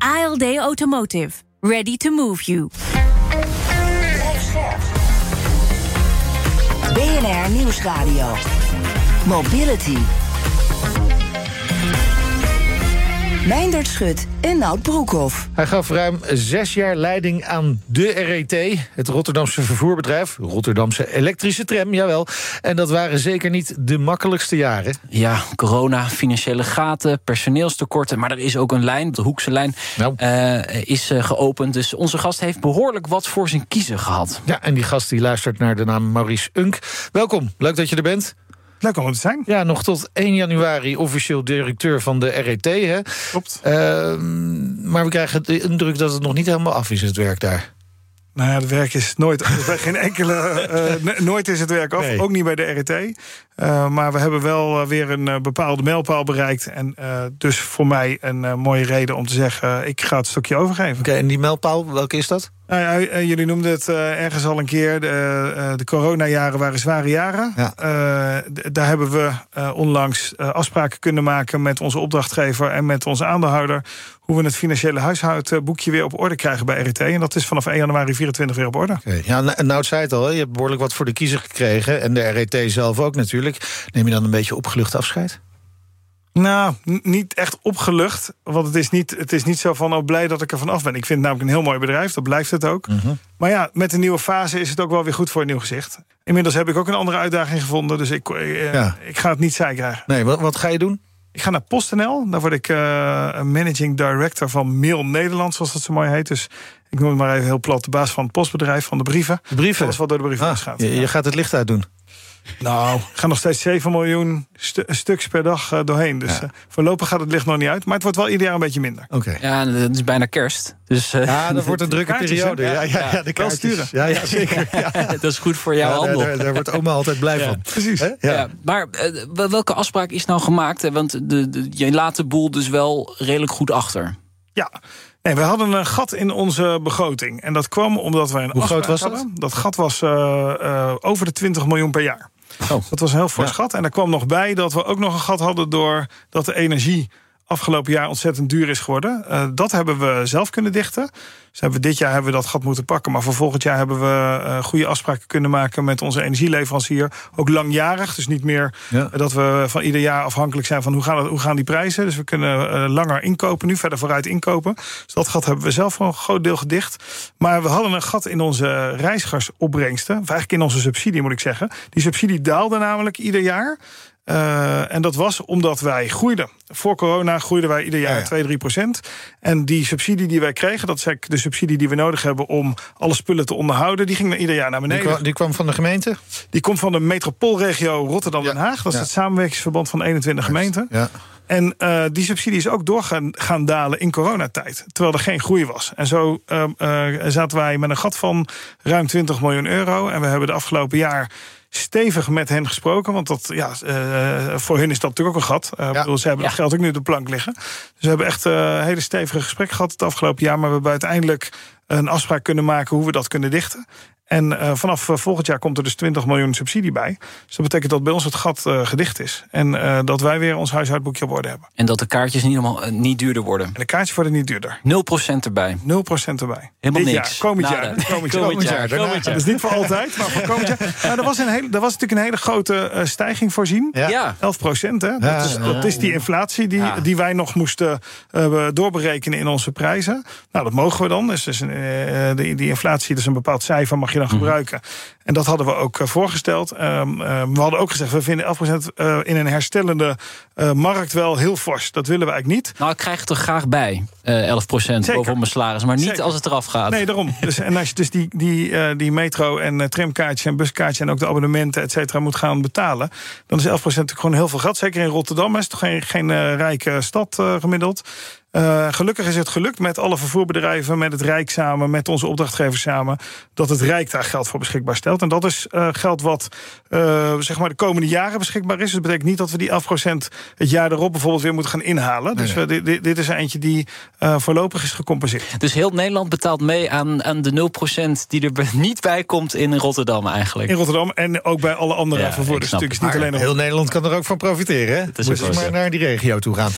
ALD Automotive. Ready to move you. BNR Nieuwsradio. Mobility. Meindert Schut en Nout Broekhoff. Hij gaf ruim zes jaar leiding aan de RET, het Rotterdamse vervoerbedrijf. Rotterdamse elektrische tram, jawel. En dat waren zeker niet de makkelijkste jaren. Ja, corona, financiële gaten, personeelstekorten. Maar er is ook een lijn, de Hoekse lijn, Nou. eh, is eh, geopend. Dus onze gast heeft behoorlijk wat voor zijn kiezen gehad. Ja, en die gast die luistert naar de naam Maurice Unk. Welkom, leuk dat je er bent. Leuk om er te zijn. Ja, nog tot 1 januari officieel directeur van de RET. Hè? Klopt. Ehm, maar we krijgen de indruk dat het nog niet helemaal af is, het werk daar. Nou ja, het werk is nooit. bij geen enkele. eh, nooit is het werk af. Nee. Ook niet bij de RET. Eh, maar we hebben wel eh, weer een eh, bepaalde mijlpaal bereikt. En dus voor mij een mooie reden om te zeggen: ik ga het stokje overgeven. Oké, en die mijlpaal, welke is dat? Nou ja, jullie noemden het ergens al een keer. De, de coronajaren waren zware jaren. Ja. Daar hebben we onlangs afspraken kunnen maken met onze opdrachtgever en met onze aandeelhouder. Hoe we het financiële huishoudboekje weer op orde krijgen bij RET. En dat is vanaf 1 januari 24 weer op orde. Ja, nou, nou zei het al, je hebt behoorlijk wat voor de kiezer gekregen. En de RET zelf ook natuurlijk. Neem je dan een beetje opgelucht afscheid? Nou, niet echt opgelucht. Want het is niet, het is niet zo van, oh blij dat ik er vanaf ben. Ik vind het namelijk een heel mooi bedrijf, dat blijft het ook. Maar ja, met een nieuwe fase is het ook wel weer goed voor een nieuw gezicht. Inmiddels heb ik ook een andere uitdaging gevonden. Dus ik, eh, Ja. ik ga het niet saai krijgen. Nee, wat, wat ga je doen? Ik ga naar PostNL. Daar word ik eh, managing director van Mail Nederland, zoals dat zo mooi heet. Dus ik noem het maar even heel plat de baas van het postbedrijf, van de brieven. De brieven? Alles wat door de brievenbus Ah, gaat. je, je gaat het licht uitdoen. Nou, ik ga nog steeds 7 miljoen stu- stuks per dag eh, doorheen. Dus Ja. eh, voorlopig gaat het licht nog niet uit. Maar het wordt wel ieder jaar een beetje minder. Oké. Ja, en het is bijna kerst. Dus eh, Ja, dat wordt een drukke Kaartjes, periode. Ja, ja, ja, de Wel kaartjes. sturen. Ja, ja, zeker. Ja. dat is goed voor jouw handel. daar, daar wordt oma altijd blij van. Precies. Ja. Ja. maar eh, wel- welke afspraak is nou gemaakt? hè? Want de, de, je laat de boel dus wel redelijk goed achter. Ja. Nee, we hadden een gat in onze begroting. En dat kwam omdat wij een Hoe groot afspraak was dat? hadden. Dat gat was eh, eh, over de 20 miljoen per jaar. Oh. Dat was een heel fors Ja. gat. En er kwam nog bij dat we ook nog een gat hadden... doordat de energie afgelopen jaar ontzettend duur is geworden. Eh, dat hebben we zelf kunnen dichten. Dus hebben we dit jaar hebben we dat gat moeten pakken. Maar voor volgend jaar hebben we eh, goede afspraken kunnen maken... met onze energieleverancier. Ook langjarig. Dus niet meer Ja. dat we van ieder jaar afhankelijk zijn... van hoe gaan, het, hoe gaan die prijzen. Dus we kunnen eh, langer inkopen nu, verder vooruit inkopen. Dus dat gat hebben we zelf voor een groot deel gedicht. Maar we hadden een gat in onze reizigersopbrengsten. Of eigenlijk in onze subsidie, moet ik zeggen. Die subsidie daalde namelijk ieder jaar. Eh, en dat was omdat wij groeiden. Voor corona groeiden wij ieder jaar Ja, ja. 2, 3 procent. En die subsidie die wij kregen, dat is de subsidie die we nodig hebben om alle spullen te onderhouden, die ging ieder jaar naar Die, beneden. kwam, die kwam van de gemeente? Die komt van de metropoolregio Rotterdam-Den Haag. Dat is ja. het samenwerkingsverband van 21 gemeenten. Ja. En eh, die subsidie is ook doorgaan gaan dalen in coronatijd. Terwijl er geen groei was. En zo eh, eh, zaten wij met een gat van ruim 20 miljoen euro. En we hebben de afgelopen jaar stevig met hen gesproken. Want dat, ja, eh, voor hun is dat natuurlijk ook een gat. Ik bedoel, ze hebben Ja. dat geld ook nu op de plank liggen. Dus we hebben echt eh, hele stevige gesprekken gehad het afgelopen jaar. Maar we hebben uiteindelijk een afspraak kunnen maken hoe we dat kunnen dichten. En eh, vanaf eh, volgend jaar komt er dus 20 miljoen subsidie bij. Dus dat betekent dat bij ons het gat eh, gedicht is. En eh, dat wij weer ons huishoudboekje op orde hebben. En dat de kaartjes niet, allemaal, eh, niet duurder worden. 0% En de kaartjes worden niet duurder. erbij. 0% erbij. Helemaal Dit niks. jaar, komend jaar. Komend jaar. Komend jaar, daarna. komend jaar. Dat is niet voor altijd, maar voor komend jaar. Nou, er, was een hele, er was natuurlijk een hele grote eh, stijging voorzien. Ja. Ja. 11 procent, hè? Dat, Ja, is, ja. dat is die inflatie die, Ja. die wij nog moesten eh, doorberekenen in onze prijzen. Nou, dat mogen we dan. Dus, dus, eh, die, die inflatie, dus een bepaald cijfer mag je dan gebruiken. En dat hadden we ook eh, voorgesteld. Ehm, ehm, we hadden ook gezegd, we vinden 11 procent eh, in een herstellende eh, markt wel heel fors. Dat willen we eigenlijk niet. Nou, ik krijg het er graag bij, eh 11% Zeker. bovenop mijn salaris. Maar niet Zeker. als het eraf gaat. Nee, daarom. Dus, en als je dus die, die, die metro- en tramkaartjes en buskaartjes... en ook de abonnementen, et cetera, moet gaan betalen... dan is 11% natuurlijk gewoon heel veel geld. Zeker in Rotterdam is het toch geen, geen rijke stad gemiddeld. Uh, gelukkig is het gelukt met alle vervoerbedrijven, met het Rijk samen, met onze opdrachtgevers samen, dat het Rijk daar geld voor beschikbaar stelt. En dat is uh, geld wat uh, zeg maar de komende jaren beschikbaar is. dat betekent niet dat we die 11% het jaar erop bijvoorbeeld weer moeten gaan inhalen. Nee, dus nee. Dit, dit, is eentje die voorlopig is gecompenseerd. Dus heel Nederland betaalt mee aan, aan de 0% die er niet bij komt in Rotterdam eigenlijk. In Rotterdam en ook bij alle andere ja, vervoerders. Natuurlijk niet alleen heel Nederland kan er ook van profiteren. Hè? Moet maar naar die regio toe gaan.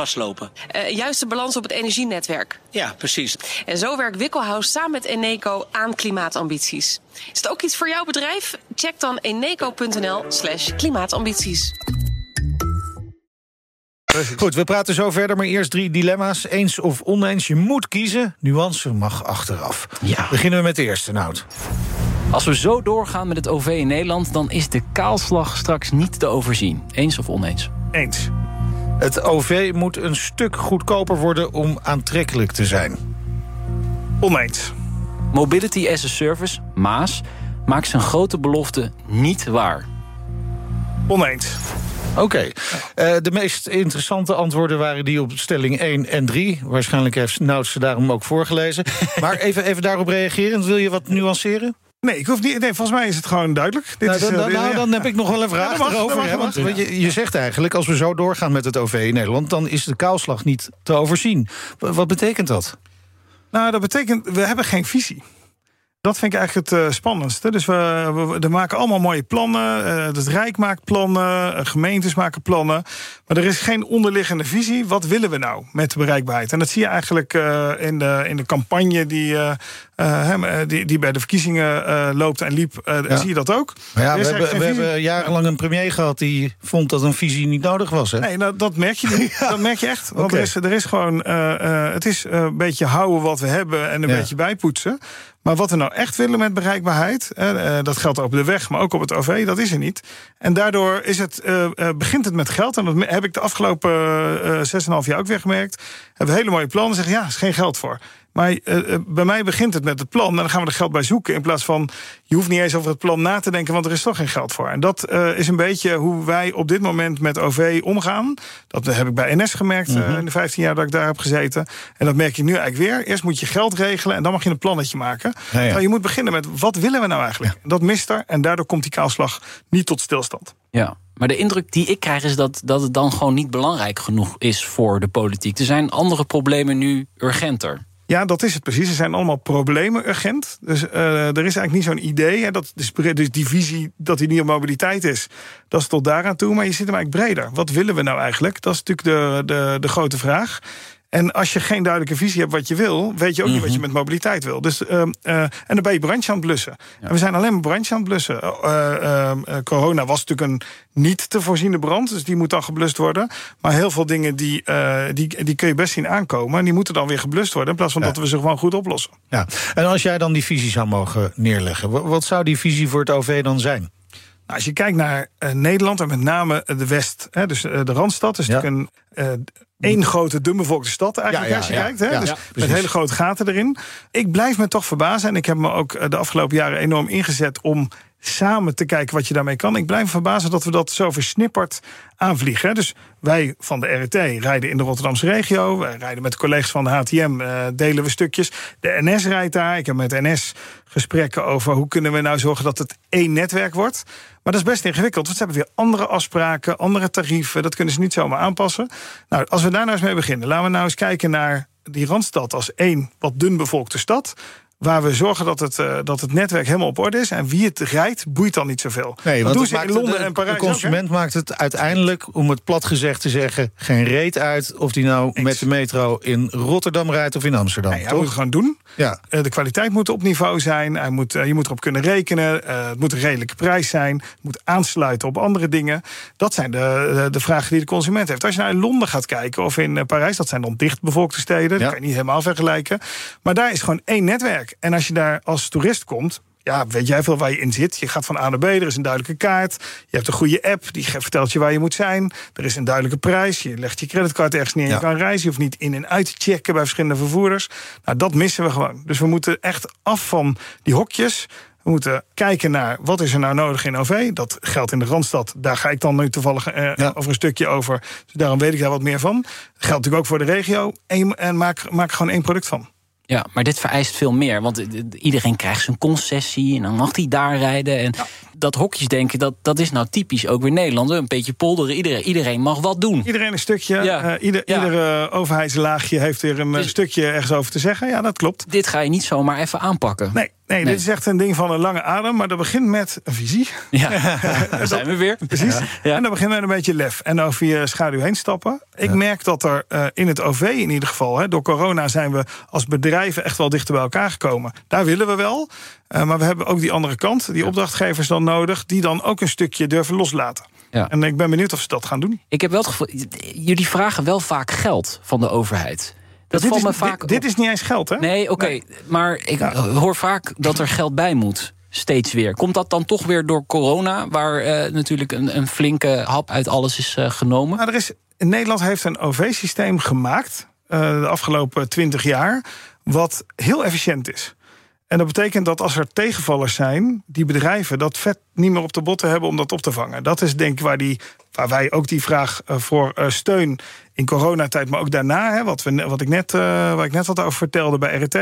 vastlopen. Uh, juist de balans op het energienetwerk. Ja, precies. En zo werkt Wikkelhuis samen met Eneco aan klimaatambities. Is het ook iets voor jouw bedrijf? Check dan eneco.nl slash klimaatambities. Goed, we praten zo verder, maar eerst drie dilemma's. Eens of oneens, je moet kiezen. Nuance mag achteraf. Ja. Beginnen we met de eerste, Nout. Als we zo doorgaan met het OV in Nederland... dan is de kaalslag straks niet te overzien. Eens of oneens? Eens. Het OV moet een stuk goedkoper worden om aantrekkelijk te zijn. Oneens. Mobility as a Service, MAAS, maakt zijn grote belofte niet waar. Oneens. Oké. Okay. Uh, de meest interessante antwoorden waren die op stelling 1 en 3. Waarschijnlijk heeft Nout ze daarom ook voorgelezen. maar even, even daarop reageren. Wil je wat nuanceren? Nee, ik hoef niet, nee, volgens mij is het gewoon duidelijk. Dit nou, dan, is, uh, nou, dan heb ik nog wel een vraag ja, erover. want, je, je zegt eigenlijk, als we zo doorgaan met het OV in Nederland... dan is de kaalslag niet te overzien. Wat betekent dat? Nou, dat betekent, we hebben geen visie. Dat vind ik eigenlijk het uh, spannendste. Dus we, we, we, maken allemaal mooie plannen. Uh, het Rijk maakt plannen. Uh, gemeentes maken plannen. Maar er is geen onderliggende visie. Wat willen we nou met de bereikbaarheid? En dat zie je eigenlijk in, de, in de campagne die, die, die, bij de verkiezingen loopt en liep. Ja. Zie je dat ook? Maar ja, we, hebben, we hebben, jarenlang een premier gehad die vond dat een visie niet nodig was. Hè? Nee, nou, dat merk je niet. ja. Dat merk je echt. Want okay. er, is, er is gewoon. het is een beetje houden wat we hebben en een beetje bijpoetsen. Maar wat we nou echt willen met bereikbaarheid, eh, dat geldt op de weg, maar ook op het OV, dat is er niet. En daardoor is het, uh, begint het met geld. En dat heb ik de afgelopen uh, 6,5 jaar ook weer gemerkt. Hebben hele mooie plannen, zeggen ja, er is geen geld voor. Maar uh, bij mij begint het met het plan. En dan gaan we er geld bij zoeken. In plaats van, je hoeft niet eens over het plan na te denken... want er is toch geen geld voor. En dat uh, is een beetje hoe wij op dit moment met OV omgaan. Dat heb ik bij NS gemerkt mm -hmm. in de 15 jaar dat ik daar heb gezeten. En dat merk je nu eigenlijk weer. Eerst moet je geld regelen en dan mag je een plannetje maken. Ja, ja. je moet beginnen met, wat willen we nou eigenlijk? Ja. Dat mist er en daardoor komt die kaalslag niet tot stilstand. Ja, maar de indruk die ik krijg is dat, dat het dan gewoon niet belangrijk genoeg is voor de politiek. Er zijn andere problemen nu urgenter. Ja, dat is het precies. Er zijn allemaal problemen urgent. Dus uh, er is eigenlijk niet zo'n idee. Hè, dat, dus, dus die visie dat die niet op mobiliteit is, dat is tot daaraan toe. Maar je zit hem eigenlijk breder. Wat willen we nou eigenlijk? Dat is natuurlijk de, de, de grote vraag. En als je geen duidelijke visie hebt wat je wil, weet je ook mm -hmm. niet wat je mhm. met mobiliteit wil. Dus, uh, uh, en dan ben je brandje aan het blussen. Ja. En we zijn alleen maar brandje aan het blussen. Uh, corona was natuurlijk een niet te voorziene brand, dus die moet dan geblust worden. Maar heel veel dingen die, die, die kun je best zien aankomen. En die moeten dan weer geblust worden, in plaats van ja. dat we ze gewoon goed oplossen. Ja. En als jij dan die visie zou mogen neerleggen, wat zou die visie voor het OV dan zijn? Nou, als je kijkt naar Nederland en met name de West, hè, dus de Randstad, is ja. natuurlijk een één grote dumbevolkte stad eigenlijk, ja, ja, als je kijkt. Hè? dus met hele grote gaten erin. Ik blijf me toch verbazen. En ik heb me ook de afgelopen jaren enorm ingezet om samen te kijken wat je daarmee kan. Ik blijf verbazen dat we dat zo versnipperd aanvliegen. Dus wij van de RET rijden in de Rotterdamse regio. Wij rijden met de collega's van de HTM, uh, delen we stukjes. De NS rijdt daar. Ik heb met NS gesprekken over hoe kunnen we nou zorgen dat het één netwerk wordt. Maar dat is best ingewikkeld, want ze hebben weer andere afspraken, andere tarieven. Dat kunnen ze niet zomaar aanpassen. Nou, als we daar nou eens mee beginnen, laten we nou eens kijken naar die Randstad als één wat dun bevolkte stad Waar we zorgen dat het, uh, dat het netwerk helemaal op orde is. En wie het rijdt, boeit dan niet zoveel. Nee, dat want doen ze in Londen en Parijs. De consument ook, maakt het uiteindelijk, om het plat gezegd te zeggen, geen reet uit. Of die nou Eens. met de metro in Rotterdam rijdt of in Amsterdam. Nee, hij moet het gewoon doen. Ja. Uh, de kwaliteit moet op niveau zijn. Hij moet, uh, je moet erop kunnen rekenen. het moet een redelijke prijs zijn. Het moet aansluiten op andere dingen. Dat zijn de, de, de, vragen die de consument heeft. Als je naar Londen gaat kijken of in Parijs, dat zijn dan dichtbevolkte steden. Ja. Dat kan je niet helemaal vergelijken. Maar daar is gewoon één netwerk. En als je daar als toerist komt, ja, weet jij veel waar je in zit. Je gaat van A naar B, er is een duidelijke kaart. Je hebt een goede app, die vertelt je waar je moet zijn. Er is een duidelijke prijs. Je legt je creditcard ergens neer ja. je kan reizen. Je hoeft niet in en uit te checken bij verschillende vervoerders. Nou, dat missen we gewoon. Dus we moeten echt af van die hokjes. We moeten kijken naar wat is er nou nodig in OV. Dat geldt in de Randstad. Daar ga ik dan nu toevallig eh, ja. over een stukje over. Dus daarom weet ik daar wat meer van. Dat geldt natuurlijk ook voor de regio. En, en maak, maak er gewoon één product van. Ja, maar dit vereist veel meer. Want iedereen krijgt zijn concessie en dan mag hij daar rijden. En ja. dat hokjesdenken, dat, dat is nou typisch ook weer Nederland. Een beetje polderen. Iedereen, iedereen mag wat doen. Iedereen een stukje. Ja. Uh, ieder, ja. Iedere overheidslaagje heeft weer een dus, stukje ergens over te zeggen. Ja, dat klopt. Dit ga je niet zomaar even aanpakken. Nee, Nee, nee, dit is echt een ding van een lange adem, maar dat begint met een visie. Ja, daar zijn we weer. Precies. Ja. En dan begint met een beetje lef en over je schaduw heen stappen. Ik ja. merk dat er uh, in het OV in ieder geval, hè, door corona zijn we als bedrijven echt wel dichter bij elkaar gekomen. Daar willen we wel. Uh, maar we hebben ook die andere kant, die opdrachtgevers dan nodig, die dan ook een stukje durven loslaten. Ja. En ik ben benieuwd of ze dat gaan doen. Ik heb wel het gevoel, jullie vragen wel vaak geld van de overheid. Dat dit, valt is, me vaak dit, dit, is niet eens geld, hè? Nee, oké. Okay, nee. Maar ik ja. hoor vaak dat er geld bij moet. Steeds weer. Komt dat dan toch weer door corona, waar uh, natuurlijk een, een, flinke hap uit alles is uh, genomen? Nou, er is, Nederland heeft een OV-systeem gemaakt uh, de afgelopen twintig jaar, wat heel efficiënt is. En dat betekent dat als er tegenvallers zijn, die bedrijven dat vet niet meer op de botten hebben om dat op te vangen. Dat is denk ik waar, die, waar wij ook die vraag uh, voor uh, steun in coronatijd, maar ook daarna, hè, wat, we, wat ik net, uh, waar ik net wat over vertelde bij RT,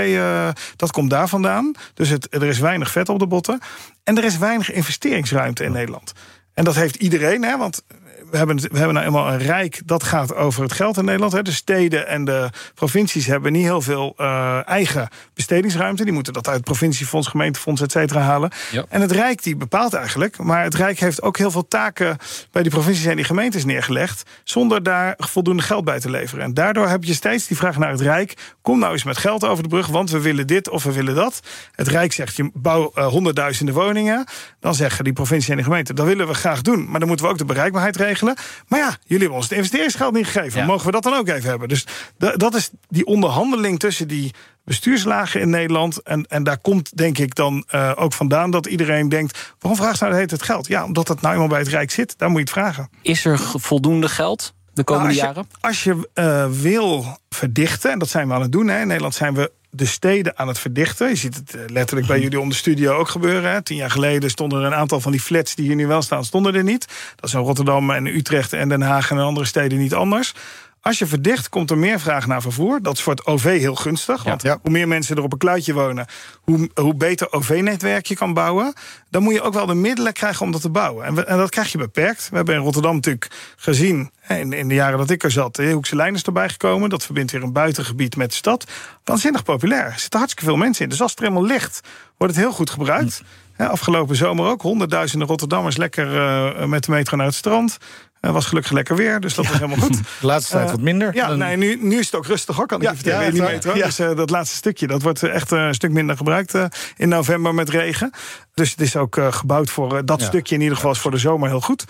dat komt daar vandaan. Dus het, er is weinig vet op de botten. En er is weinig investeringsruimte in Nederland. En dat heeft iedereen, hè, want we hebben, we hebben nou eenmaal een rijk dat gaat over het geld in Nederland. Hè. De steden en de provincies hebben niet heel veel uh, eigen bestedingsruimte. Die moeten dat uit provinciefonds, gemeentefonds, et cetera halen. Ja. En het Rijk die bepaalt eigenlijk. Maar het Rijk heeft ook heel veel taken bij die provincies en die gemeentes neergelegd. Zonder daar voldoende geld bij te leveren. En daardoor heb je steeds die vraag naar het Rijk. Kom nou eens met geld over de brug, want we willen dit of we willen dat. Het Rijk zegt, je bouw uh, honderdduizenden woningen. Dan zeggen die provincie en de gemeente, dat willen we graag doen. Maar dan moeten we ook de bereikbaarheid regelen. Maar ja, jullie hebben ons het investeringsgeld niet gegeven. Ja. Mogen we dat dan ook even hebben? Dus dat is die onderhandeling tussen die bestuurslagen in Nederland. En, en daar komt denk ik dan uh, ook vandaan dat iedereen denkt... waarom vraagt nou het, het geld? Ja, omdat het nou eenmaal bij het Rijk zit. Daar moet je het vragen. Is er voldoende geld de komende nou, jaren? Als je uh, wil verdichten, en dat zijn we aan het doen... Hè, in Nederland zijn we de steden aan het verdichten. Je ziet het eh, letterlijk bij jullie onder studio ook gebeuren. Hè. Tien jaar geleden stonden er een aantal van die flats die hier nu wel staan, stonden er niet. Dat is in Rotterdam en Utrecht en Den Haag en andere steden niet anders. Als je verdicht, komt er meer vraag naar vervoer. Dat is voor het OV heel gunstig. Want ja. hoe meer mensen er op een kluitje wonen, hoe, hoe beter OV-netwerk je kan bouwen. Dan moet je ook wel de middelen krijgen om dat te bouwen. En, we, en dat krijg je beperkt. We hebben in Rotterdam natuurlijk gezien, in, in de jaren dat ik er zat, de Hoekse lijn is erbij gekomen. Dat verbindt weer een buitengebied met de stad. Waanzinnig populair. Er zitten hartstikke veel mensen in. Dus als het er helemaal ligt, wordt het heel goed gebruikt. Ja, afgelopen zomer ook. Honderdduizenden Rotterdammers lekker uh, met de metro naar het strand. Het was gelukkig lekker weer, dus dat ja. was helemaal goed. De laatste tijd uh, wat minder. Ja, nee, nu, nu is het ook rustig hoor, kan ik ja, je vertellen. Ja, metro. Dus uh, dat laatste stukje, dat wordt echt een stuk minder gebruikt in november met regen. Dus het is ook gebouwd voor dat stukje in ieder geval is voor de zomer heel goed.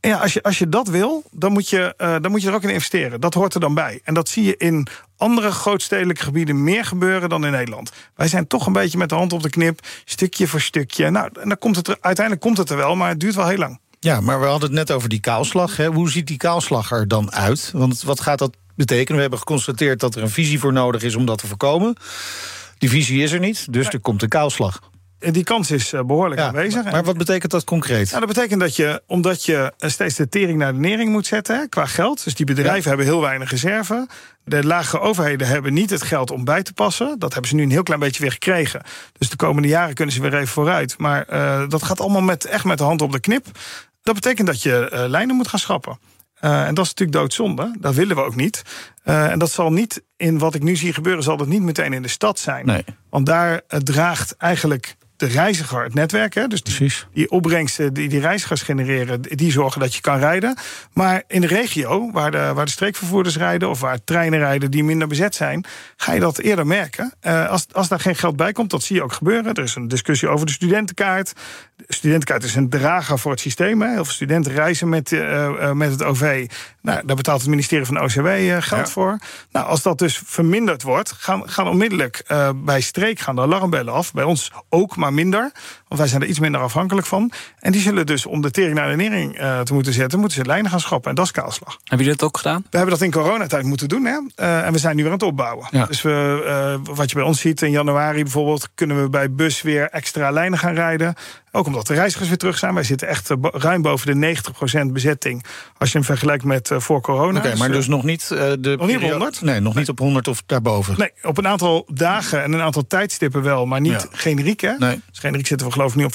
En ja, als je, als je dat wil, dan moet, je, dan moet je er ook in investeren. Dat hoort er dan bij. En dat zie je in andere grootstedelijke gebieden meer gebeuren dan in Nederland. Wij zijn toch een beetje met de hand op de knip, stukje voor stukje. Nou, en dan komt het er, uiteindelijk komt het er wel, maar het duurt wel heel lang. Ja, maar we hadden het net over die kaalslag. Hè. Hoe ziet die kaalslag er dan uit? Want wat gaat dat betekenen? We hebben geconstateerd dat er een visie voor nodig is om dat te voorkomen. Die visie is er niet, dus er komt een kaalslag. Die kans is behoorlijk ja, aanwezig. Maar wat betekent dat concreet? Nou, dat betekent dat je, omdat je steeds de tering naar de nering moet zetten qua geld. Dus die bedrijven ja. hebben heel weinig reserve. De lage overheden hebben niet het geld om bij te passen. Dat hebben ze nu een heel klein beetje weer gekregen. Dus de komende jaren kunnen ze weer even vooruit. Maar uh, dat gaat allemaal met, echt met de hand op de knip. Dat betekent dat je uh, lijnen moet gaan schrappen. Uh, en dat is natuurlijk doodzonde. Dat willen we ook niet. Uh, en dat zal niet in wat ik nu zie gebeuren, zal dat niet meteen in de stad zijn. Nee. Want daar draagt eigenlijk de reiziger het netwerk. Hè? Dus die, die opbrengsten die die reizigers genereren, die zorgen dat je kan rijden. Maar in de regio, waar de, waar de streekvervoerders rijden of waar treinen rijden die minder bezet zijn, ga je dat eerder merken. Uh, als, als daar geen geld bij komt, dat zie je ook gebeuren. Er is een discussie over de studentenkaart. De studentenkaart is een drager voor het systeem. Hè. Heel veel studenten reizen met, uh, uh, met het OV. Nou, daar betaalt het ministerie van OCW geld ja. voor. Nou, als dat dus verminderd wordt, gaan, gaan onmiddellijk bij streek gaan de alarmbellen af. Bij ons ook, maar minder. Want wij zijn er iets minder afhankelijk van. En die zullen dus, om de tering naar de nering uh, te moeten zetten, moeten ze lijnen gaan schrappen. En dat is kaalslag. Hebben jullie dat ook gedaan? We hebben dat in coronatijd moeten doen. Hè? Uh, en we zijn nu weer aan het opbouwen. Ja. Dus we, uh, wat je bij ons ziet, in januari bijvoorbeeld, kunnen we bij bus weer extra lijnen gaan rijden. Ook omdat de reizigers weer terug zijn. Wij zitten echt ruim boven de 90% bezetting. Als je hem vergelijkt met uh, voor corona. Oké, okay, maar dus nog niet uh, de. Nog niet op 100? Nee, nog niet op 100 of daarboven. Nee, op een aantal dagen en een aantal tijdstippen wel, maar niet ja. generiek. Hè? Nee. Dus generiek zitten we geloof ik nu op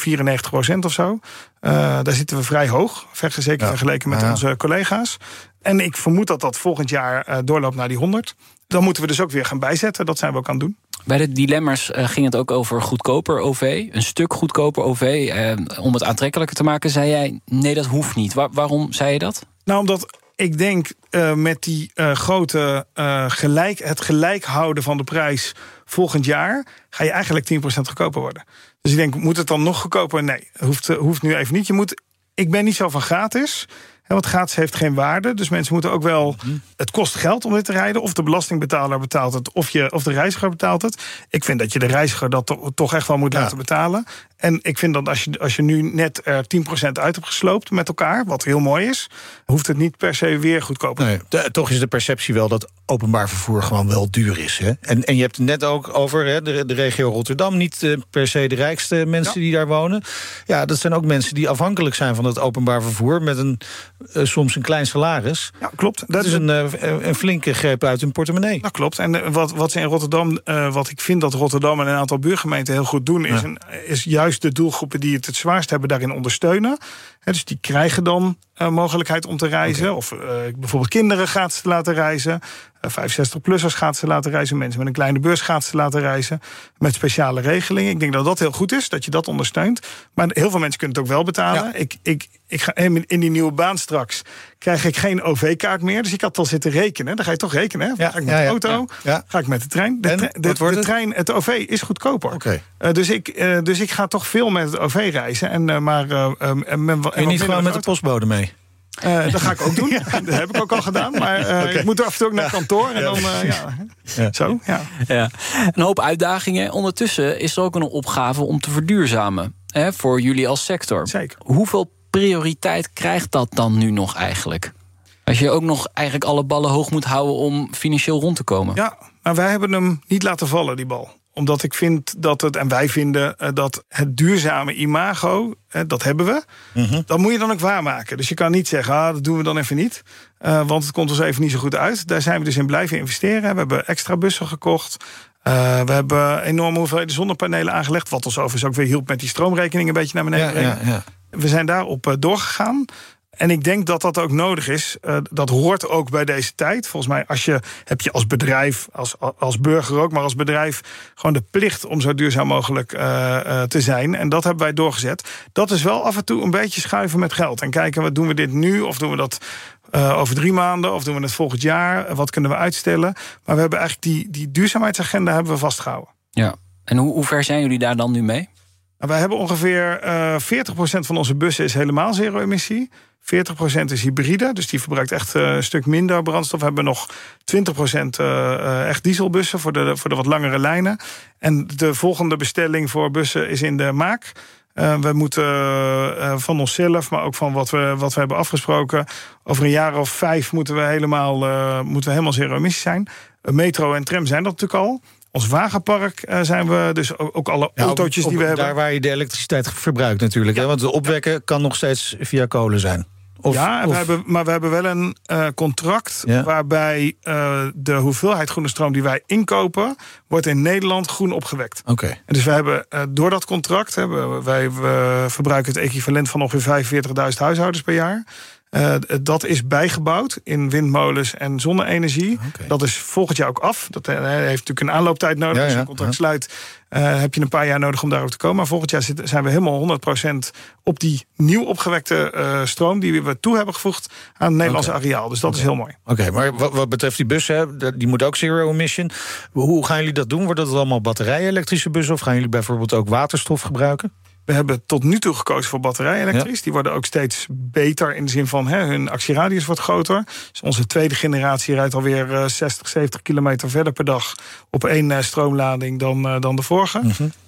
94% of zo. Uh, daar zitten we vrij hoog, zeker ja. vergeleken met ja. onze collega's. En ik vermoed dat dat volgend jaar doorloopt naar die 100. Dan moeten we dus ook weer gaan bijzetten. Dat zijn we ook aan het doen. Bij de dilemma's uh, ging het ook over goedkoper OV. Een stuk goedkoper OV. Uh, om het aantrekkelijker te maken, zei jij... nee, dat hoeft niet. Waar, waarom zei je dat? Nou, omdat ik denk uh, met die grote gelijk, het gelijk houden van de prijs volgend jaar... ga je eigenlijk 10% goedkoper worden. Dus ik denk, moet het dan nog goedkoper? Nee, hoeft, hoeft nu even niet. Je moet, ik ben niet zo van gratis... Want gratis heeft geen waarde. Dus mensen moeten ook wel. Het kost geld om dit te rijden. Of de belastingbetaler betaalt het. Of, je, of de reiziger betaalt het. Ik vind dat je de reiziger dat to, toch echt wel moet ja. laten betalen. En ik vind dat als je, als je nu net er 10% uit hebt gesloopt met elkaar. Wat heel mooi is. Hoeft het niet per se weer goedkoper. Nee, de, toch is de perceptie wel dat openbaar vervoer gewoon wel duur is. Hè? En, en je hebt het net ook over hè, de, de regio Rotterdam. Niet uh, per se de rijkste mensen ja. die daar wonen. Ja, dat zijn ook mensen die afhankelijk zijn van het openbaar vervoer. Met een uh, soms een klein salaris. Ja, klopt. Dat, dat is een, uh, een flinke greep uit hun portemonnee. Dat klopt. En wat, wat ze in Rotterdam, wat ik vind dat Rotterdam en een aantal buurgemeenten heel goed doen, is, een, is juist de doelgroepen die het het zwaarst hebben daarin ondersteunen. He, dus die krijgen dan uh, mogelijkheid om te reizen. Okay. Of uh, bijvoorbeeld kinderen gaat ze laten reizen. Uh, 65-plussers gaat ze laten reizen. Mensen met een kleine beurs gaat ze laten reizen. Met speciale regelingen. Ik denk dat dat heel goed is, dat je dat ondersteunt. Maar heel veel mensen kunnen het ook wel betalen. Ja. Ik, ik, ik ga in die nieuwe baan straks krijg ik geen OV-kaart meer. Dus ik had al zitten rekenen. Dan ga je toch rekenen. Hè? Ja, ga ik met de auto? Ga ik met de trein? De, de, de, trein, het OV is goedkoper. Okay. Dus, ik, dus ik ga toch veel met het OV reizen. En, maar, en, en niet gewoon met de postbode mee? Uh, dat ga ik ook doen. dat heb ik ook al gedaan. Maar uh, okay. ik moet af en toe ook naar kantoor. En dan, uh, ja. ja. Zo, ja. ja. Een hoop uitdagingen. Ondertussen is er ook een opgave om te verduurzamen. Hè, voor jullie als sector. Zeker. Hoeveel prioriteit krijgt dat dan nu nog eigenlijk? Als je ook nog eigenlijk alle ballen hoog moet houden om financieel rond te komen. Ja, maar wij hebben hem niet laten vallen, die bal omdat ik vind dat het, en wij vinden uh, dat het duurzame imago, uh, dat hebben we. Mm -hmm. Dat moet je dan ook waarmaken. Dus je kan niet zeggen, ah, dat doen we dan even niet. Uh, want het komt ons even niet zo goed uit. Daar zijn we dus in blijven investeren. We hebben extra bussen gekocht. Uh, we hebben enorme hoeveelheden zonnepanelen aangelegd. Wat ons overigens ook weer hielp met die stroomrekening een beetje naar beneden ja, brengen. Ja, ja. We zijn daarop doorgegaan. En ik denk dat dat ook nodig is. Uh, dat hoort ook bij deze tijd. Volgens mij als je, heb je als bedrijf, als, als burger ook, maar als bedrijf gewoon de plicht om zo duurzaam mogelijk uh, uh, te zijn. En dat hebben wij doorgezet. Dat is wel af en toe een beetje schuiven met geld. En kijken, wat doen we dit nu? Of doen we dat over drie maanden? Of doen we het volgend jaar? Wat kunnen we uitstellen? Maar we hebben eigenlijk die, die duurzaamheidsagenda hebben we vastgehouden. Ja. En hoe, hoe ver zijn jullie daar dan nu mee? Nou, wij hebben ongeveer uh, 40% van onze bussen is helemaal zero-emissie. 40% is hybride, dus die verbruikt echt uh, een stuk minder brandstof. We hebben nog 20% uh, echt dieselbussen voor de, voor de wat langere lijnen. En de volgende bestelling voor bussen is in de maak. We moeten van onszelf, maar ook van wat we, wat we hebben afgesproken. Over een jaar of vijf moeten we helemaal, moeten we helemaal zero emissie zijn. Metro en tram zijn dat natuurlijk al. Ons wagenpark uh, zijn we, dus ook, ook alle ja, autootjes op, die we daar hebben. Daar waar je de elektriciteit verbruikt natuurlijk. Ja. Hè? Want de opwekken kan nog steeds via kolen zijn. Of, ja, of... We hebben, maar we hebben wel een uh, contract ja. waarbij uh, de hoeveelheid groene stroom die wij inkopen, wordt in Nederland groen opgewekt. Oké. Okay. En dus we hebben uh, door dat contract, hebben wij we verbruiken het equivalent van ongeveer 45.000 huishoudens per jaar. Uh, dat is bijgebouwd in windmolens en zonne-energie. Dat is volgend jaar ook af. Dat uh, heeft natuurlijk een aanlooptijd nodig. Ja, Als je een contract ja. sluit, uh, heb je een paar jaar nodig om daarop te komen. Maar volgend jaar zijn we helemaal 100% op die nieuw opgewekte eh, stroom... die we toe hebben gevoegd aan het Nederlandse areaal. Dus dat is heel mooi. Oké, maar wat, wat betreft die bussen, hè, die moet ook zero emission. Hoe gaan jullie dat doen? Wordt dat allemaal batterij-elektrische bussen... of gaan jullie bijvoorbeeld ook waterstof gebruiken? We hebben tot nu toe gekozen voor batterij-elektrisch. Die worden ook steeds beter in de zin van hè, hun actieradius wordt groter. Dus onze tweede generatie rijdt alweer eh, 60, 70 kilometer verder per dag op één eh, stroomlading dan, eh, dan de vorige.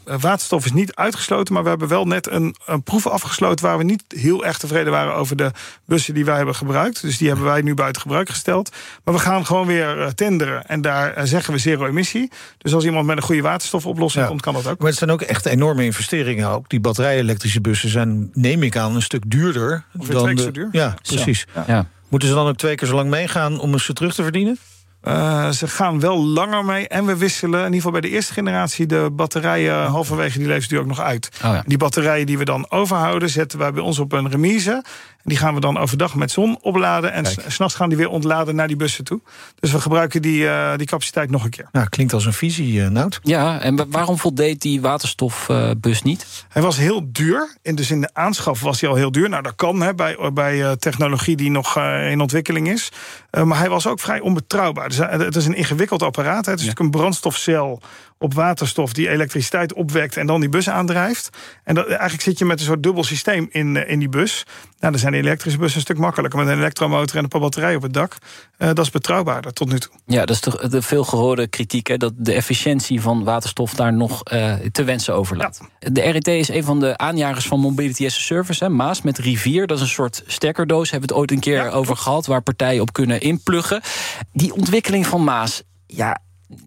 Eh, waterstof is niet uitgesloten, maar we hebben wel net een, een proef afgesloten waar we niet heel erg tevreden waren over de bussen die wij hebben gebruikt. Dus die hebben wij nu buiten gebruik gesteld. Maar we gaan gewoon weer tenderen en daar zeggen we zero emissie. Dus als iemand met een goede waterstofoplossing Ja. komt, kan dat ook. Maar het zijn ook echt enorme investeringen ook. Die batterij-elektrische bussen zijn, neem ik aan, een stuk duurder. Ongeveer twee keer zo duur. Ja, precies. Ja. Moeten ze dan ook twee keer zo lang meegaan om ze terug te verdienen? Uh, ze gaan wel langer mee. En we wisselen in ieder geval bij de eerste generatie de batterijen halverwege die levensduur ook nog uit. Oh ja. Die batterijen die we dan overhouden, zetten wij bij ons op een remise. En die gaan we dan overdag met zon opladen. En s'nachts gaan die weer ontladen naar die bussen toe. Dus we gebruiken die, uh, die capaciteit nog een keer. Nou, klinkt als een visie, uh, Nout. Ja, en wa- waarom voldeed die waterstofbus niet? Hij was heel duur. En dus in de aanschaf was hij al heel duur. Nou, dat kan hè, bij, bij uh, technologie die nog uh, in ontwikkeling is. Uh, maar hij was ook vrij onbetrouwbaar. Dus, uh, het is een ingewikkeld apparaat. Hè. Het is Ja. natuurlijk een brandstofcel op waterstof die elektriciteit opwekt en dan die bus aandrijft. En dat, eigenlijk zit je met een soort dubbel systeem in, uh, in die bus. Nou, dan zijn elektrische bussen een stuk makkelijker met een elektromotor en een paar batterijen op het dak. Uh, dat is betrouwbaarder tot nu toe. Ja, dat is toch de veel gehoorde kritiek, hè, dat de efficiëntie van waterstof daar nog uh, te wensen overlaat. De RET is een van de aanjagers van Mobility as a Service, hè, Maas met Rivier. Dat is een soort stekkerdoos, hebben we het ooit een keer Ja. over gehad, waar partijen op kunnen inpluggen. Die ontwikkeling van Maas, ja,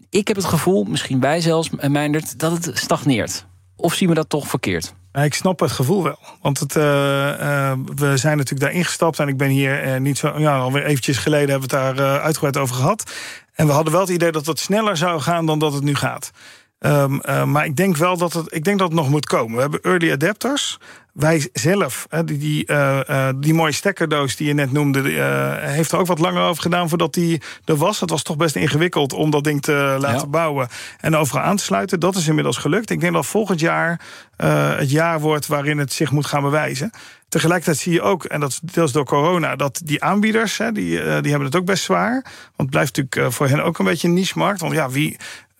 ik heb het gevoel, misschien wij zelfs, Meindert, dat het stagneert. Of zien we dat toch verkeerd? Ik snap het gevoel wel. Want het, uh, uh, we zijn natuurlijk daar ingestapt. En ik ben hier niet zo. Ja, alweer eventjes geleden hebben we het daar uitgebreid over gehad. En we hadden wel het idee dat het sneller zou gaan dan dat het nu gaat. Um, maar ik denk wel dat het, ik denk dat het nog moet komen. We hebben early adapters. Wij zelf, die, die, uh, die mooie stekkerdoos die je net noemde, uh, heeft er ook wat langer over gedaan voordat die er was. Het was toch best ingewikkeld om dat ding te laten ja. bouwen en overal aan te sluiten. Dat is inmiddels gelukt. Ik denk dat volgend jaar uh, het jaar wordt waarin het zich moet gaan bewijzen. Tegelijkertijd zie je ook, en dat is deels door corona, dat die aanbieders, hè, die, die hebben het ook best zwaar. Want het blijft natuurlijk voor hen ook een beetje een niche-markt. Want ja, wie,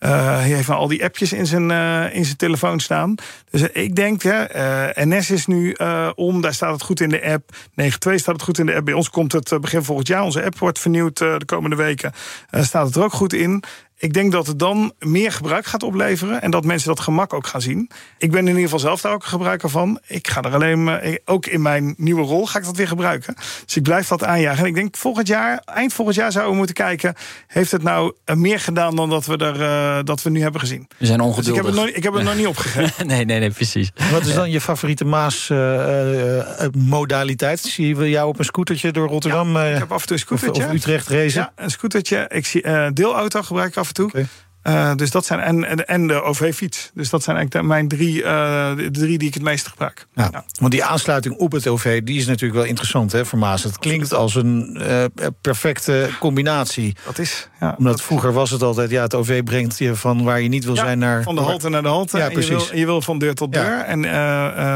hij heeft al die appjes in zijn, uh, in zijn telefoon staan. Dus uh, ik denk, hè, NS is nu om, daar staat het goed in de app. 92 staat het goed in de app. Bij ons komt het begin volgend jaar. Onze app wordt vernieuwd de komende weken. staat het er ook goed in. Ik denk dat het dan meer gebruik gaat opleveren en dat mensen dat gemak ook gaan zien. Ik ben in ieder geval zelf daar ook gebruiker van. Ik ga er alleen, ook in mijn nieuwe rol ga ik dat weer gebruiken. Dus ik blijf dat aanjagen. En ik denk volgend jaar, eind volgend jaar zouden we moeten kijken, heeft het nou meer gedaan dan dat we er uh, dat we nu hebben gezien? We zijn ongeduldig. Dus ik heb het nog, ik heb het nog niet opgegeven. nee, nee, nee, precies. Wat is dan je favoriete Maas uh, modaliteit? Zie je jou op een scootertje door Rotterdam? Ja, ik heb af en toe een scootertje. Of, of Utrecht racen? Ja, een scootertje. Ik zie uh, deelauto gebruik ik af en toe. Uh, dus dat zijn en, en, en de OV-fiets. Dus dat zijn eigenlijk de, mijn drie, uh, de drie die ik het meeste gebruik. Ja, ja. Want die aansluiting op het OV die is natuurlijk wel interessant hè, voor Maas. Het klinkt als een uh, perfecte combinatie. Dat is. Ja, Omdat dat vroeger was het altijd, ja, het OV brengt je van waar je niet wil ja, zijn naar. Van de halte naar de halte. Ja, precies. Je wil, je wil van deur tot deur. En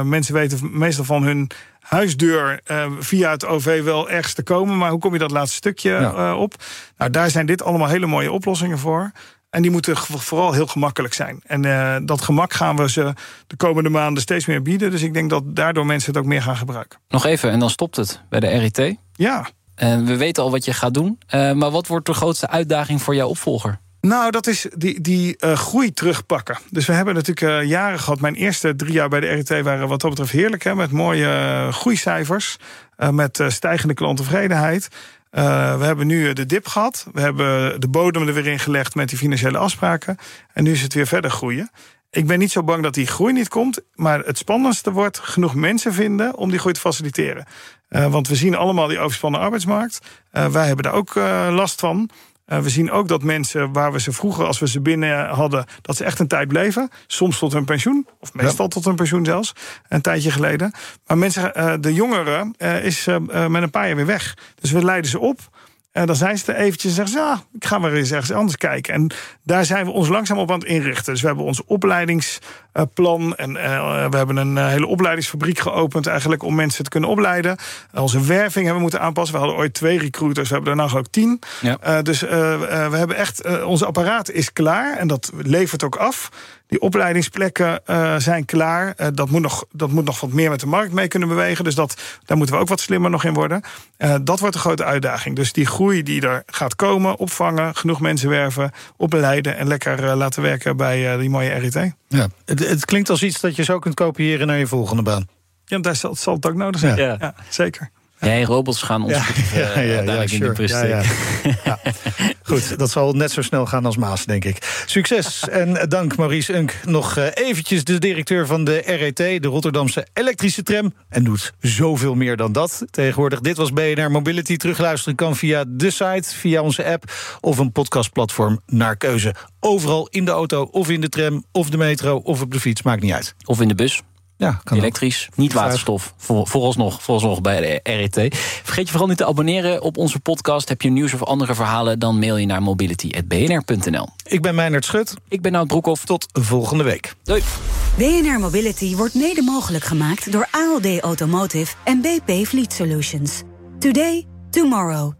mensen weten meestal van hun huisdeur uh, via het OV wel ergens te komen. Maar hoe kom je dat laatste stukje ja. uh, op? Nou, daar zijn dit allemaal hele mooie oplossingen voor. En die moeten vooral heel gemakkelijk zijn. En uh, dat gemak gaan we ze de komende maanden steeds meer bieden. Dus ik denk dat daardoor mensen het ook meer gaan gebruiken. Nog even, en dan stopt het bij de RIT. Ja. En we weten al wat je gaat doen. Uh, maar wat wordt de grootste uitdaging voor jouw opvolger? Nou, dat is die, die uh, groei terugpakken. Dus we hebben natuurlijk uh, jaren gehad. Mijn eerste drie jaar bij de RT waren wat dat betreft heerlijk. Hè, met mooie uh, groeicijfers. met stijgende klanttevredenheid. Uh, we hebben nu de dip gehad. We hebben de bodem er weer in gelegd met die financiële afspraken. En nu is het weer verder groeien. Ik ben niet zo bang dat die groei niet komt. Maar het spannendste wordt genoeg mensen vinden om die groei te faciliteren. Uh, want we zien allemaal die overspannen arbeidsmarkt. Wij hebben daar ook last van. Uh, we zien ook dat mensen waar we ze vroeger, als we ze binnen hadden, dat ze echt een tijd bleven. Soms tot hun pensioen, of meestal tot hun pensioen zelfs, een tijdje geleden. Maar mensen, uh, de jongeren, uh, is met een paar jaar weer weg. Dus we leiden ze op. En dan zijn ze er eventjes en zeggen ze, ja, ik ga weer eens ergens anders kijken. En daar zijn we ons langzaam op aan het inrichten. Dus we hebben ons opleidingsplan en uh, we hebben een hele opleidingsfabriek geopend eigenlijk om mensen te kunnen opleiden. onze werving hebben we moeten aanpassen. We hadden ooit twee recruiters, we hebben daarna ook tien. Ja. Uh, dus we hebben echt, onze apparaat is klaar en dat levert ook af. Die opleidingsplekken uh, zijn klaar. Uh, dat, moet nog, dat moet nog wat meer met de markt mee kunnen bewegen. Dus dat, daar moeten we ook wat slimmer nog in worden. Uh, dat wordt een grote uitdaging. Dus die groei die er gaat komen, opvangen, genoeg mensen werven, opleiden en lekker laten werken bij die mooie RIT. Ja, het, het, klinkt als iets dat je zo kunt kopiëren naar je volgende baan. Ja, daar zal, zal het ook nodig zijn. Ja, ja zeker. Jij, robots gaan ons ja, ja, ja, ja, sure. in ja, Goed, dat zal net zo snel gaan als Maas, denk ik. Succes en dank Maurice Unk. Nog uh, eventjes de directeur van de RET, de Rotterdamse elektrische tram. En doet zoveel meer dan dat tegenwoordig. Dit was BNR Mobility. Terugluisteren kan via de site, via onze app... of een podcastplatform naar keuze. Overal in de auto of in de tram of de metro of op de fiets, maakt niet uit. Of in de bus. Ja, kan Elektrisch, niet waterstof. Voor, vooralsnog, vooralsnog bij de RET. Vergeet je vooral niet te abonneren op onze podcast. Heb je nieuws of andere verhalen, dan mail je naar mobility.bnr.nl. Ik ben Meijnerd Schut. Ik ben Nout Broekhoff. Tot volgende week. Doei. BNR Mobility wordt mede mogelijk gemaakt door ALD Automotive en BP Fleet Solutions. Today, tomorrow.